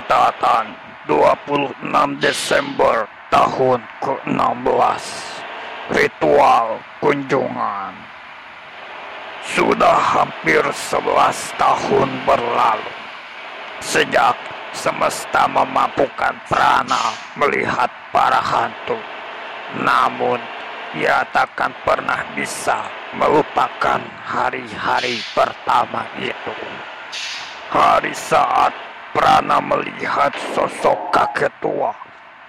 Catatan 26 Desember tahun ke-16 Ritual kunjungan. Sudah hampir 11 tahun berlalu. Sejak semesta memampukan prana melihat para hantu. Namun ia takkan pernah bisa melupakan hari-hari pertama itu. Hari saat Prana melihat sosok kakek tua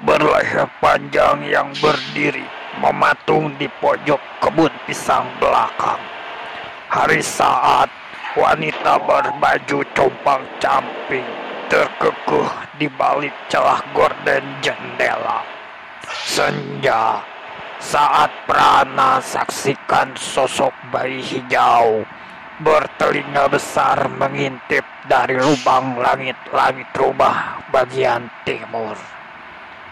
berleher panjang yang berdiri mematung di pojok kebun pisang belakang. Hari saat wanita berbaju compang camping terkekuh di balik celah gorden jendela. Senja saat Prana saksikan sosok bayi hijau bertelinga besar mengintip dari lubang langit-langit rumah bagian timur.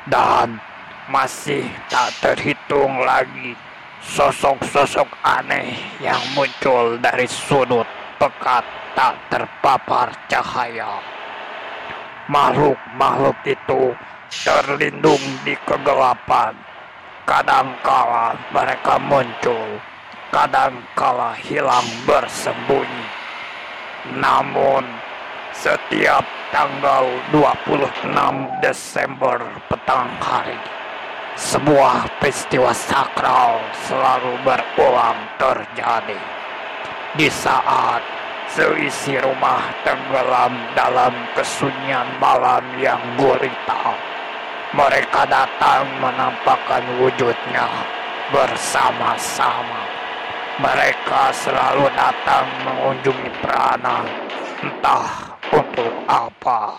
Dan masih tak terhitung lagi sosok-sosok aneh yang muncul dari sudut pekat tak terpapar cahaya. Makhluk-makhluk itu terlindung di kegelapan. Kadangkala mereka muncul kadangkala hilang bersembunyi. Namun, setiap tanggal 26 Desember petang hari, sebuah peristiwa sakral selalu berulang terjadi. Di saat seisi rumah tenggelam dalam kesunyian malam yang gurita, mereka datang menampakkan wujudnya bersama-sama. Mereka selalu datang mengunjungi Prana, entah untuk apa.